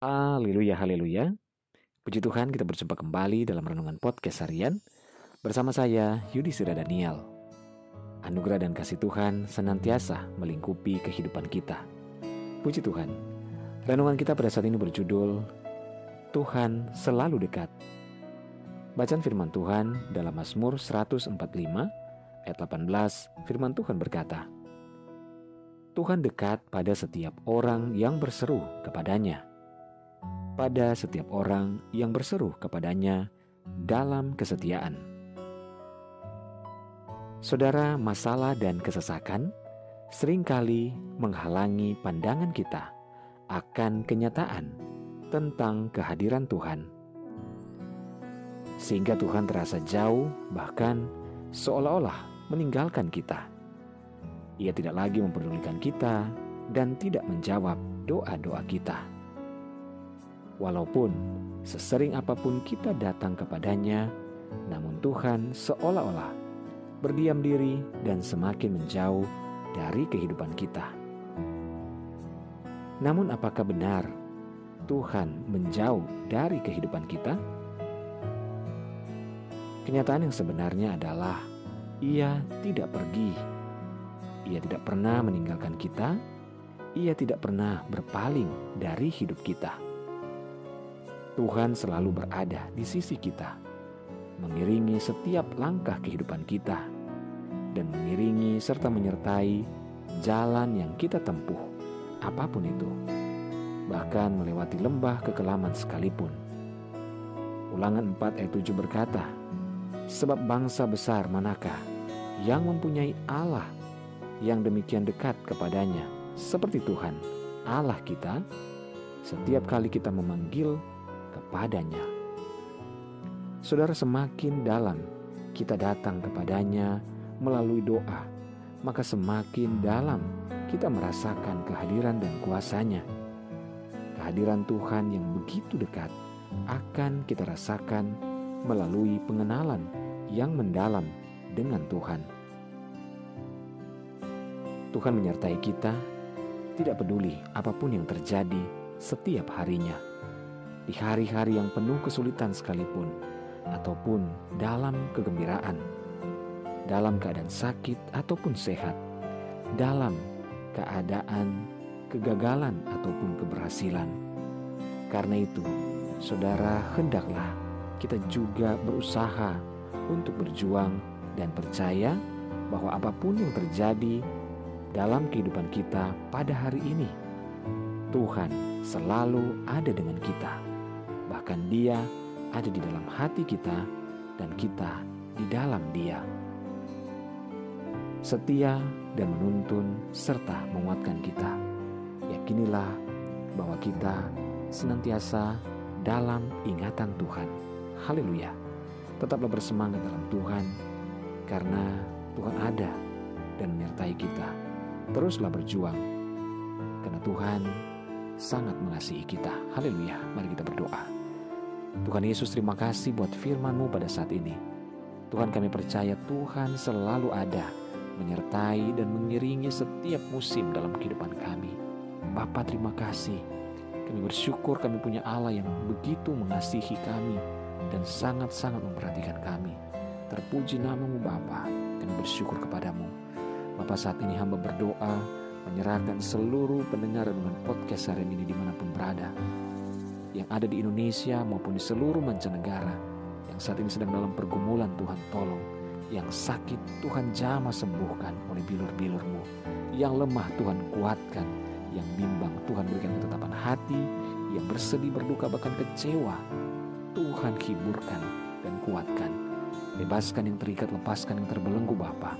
Haleluya, haleluya. Puji Tuhan kita berjumpa kembali dalam Renungan Podcast Harian bersama saya Yudhistira Daniel. Anugerah dan kasih Tuhan senantiasa melingkupi kehidupan kita. Puji Tuhan. Renungan kita pada saat ini berjudul Tuhan selalu dekat. Bacaan firman Tuhan dalam Mazmur 145 ayat 18 firman Tuhan berkata, Tuhan dekat pada setiap orang yang berseru kepadanya, pada setiap orang yang berseru kepadanya dalam kesetiaan. Saudara, masalah dan kesesakan sering kali menghalangi pandangan kita akan kenyataan tentang kehadiran Tuhan. Sehingga Tuhan terasa jauh, bahkan seolah-olah meninggalkan kita. Ia tidak lagi memperdulikan kita dan tidak menjawab doa-doa kita. Walaupun sesering apa pun kita datang kepadanya, namun Tuhan seolah-olah berdiam diri dan semakin menjauh dari kehidupan kita. Namun, apakah benar Tuhan menjauh dari kehidupan kita? Kenyataan yang sebenarnya adalah Ia tidak pergi ia tidak pernah meninggalkan kita. Ia tidak pernah berpaling dari hidup kita. Tuhan selalu berada di sisi kita, mengiringi setiap langkah kehidupan kita, dan mengiringi serta menyertai jalan yang kita tempuh, apa pun itu, bahkan melewati lembah kekelaman sekalipun. Ulangan 4 ayat 7 berkata, Sebab bangsa besar manakah yang mempunyai Allah yang demikian dekat kepadanya, seperti Tuhan, Allah kita, setiap kali kita memanggil kepadanya. Saudara, semakin dalam kita datang kepadanya melalui doa, maka semakin dalam kita merasakan kehadiran dan kuasanya. Kehadiran Tuhan yang begitu dekat akan kita rasakan melalui pengenalan yang mendalam dengan Tuhan. Tuhan menyertai kita, tidak peduli apa pun yang terjadi setiap harinya. Di hari-hari yang penuh kesulitan sekalipun, ataupun dalam kegembiraan, dalam keadaan sakit ataupun sehat, dalam keadaan kegagalan ataupun keberhasilan. Karena itu, saudara, hendaklah kita juga berusaha untuk berjuang dan percaya bahwa apa pun yang terjadi dalam kehidupan kita pada hari ini. Tuhan selalu ada dengan kita, bahkan Dia ada di dalam hati kita, dan kita di dalam Dia. Setia dan menuntun serta menguatkan kita. Yakinilah bahwa kita senantiasa dalam ingatan Tuhan. Haleluya! Tetaplah bersemangat dalam Tuhan, karena Tuhan ada dan menyertai kita teruslah berjuang karena Tuhan sangat mengasihi kita. Haleluya. Mari kita berdoa. Tuhan Yesus terima kasih buat firman-Mu pada saat ini. Tuhan kami percaya Tuhan selalu ada menyertai dan mengiringi setiap musim dalam kehidupan kami. Bapa terima kasih. Kami bersyukur kami punya Allah yang begitu mengasihi kami dan sangat-sangat memperhatikan kami. Terpuji namamu Bapa. Kami bersyukur kepadamu. Bapak saat ini hamba berdoa menyerahkan seluruh pendengar dengan podcast hari ini di mana pun berada. Yang ada di Indonesia maupun di seluruh mancanegara. Yang saat ini sedang dalam pergumulan Tuhan tolong. Yang sakit Tuhan jamah sembuhkan oleh bilur-bilurmu. Yang lemah Tuhan kuatkan. Yang bimbang Tuhan berikan ketetapan hati. Yang bersedih berduka bahkan kecewa. Tuhan hiburkan dan kuatkan. Bebaskan yang terikat, lepaskan yang terbelenggu Bapak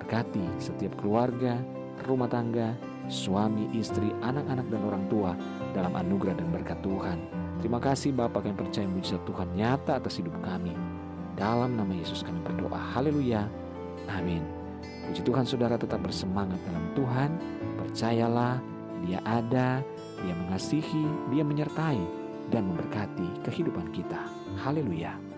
Berkati setiap keluarga, rumah tangga, suami, istri, anak-anak dan orang tua dalam anugerah dan berkat Tuhan. Terima kasih Bapak yang percaya mujizat Tuhan nyata atas hidup kami. Dalam nama Yesus kami berdoa. Haleluya. Amin. Puji Tuhan saudara tetap bersemangat dalam Tuhan. Percayalah dia ada, dia mengasihi, dia menyertai dan memberkati kehidupan kita. Haleluya.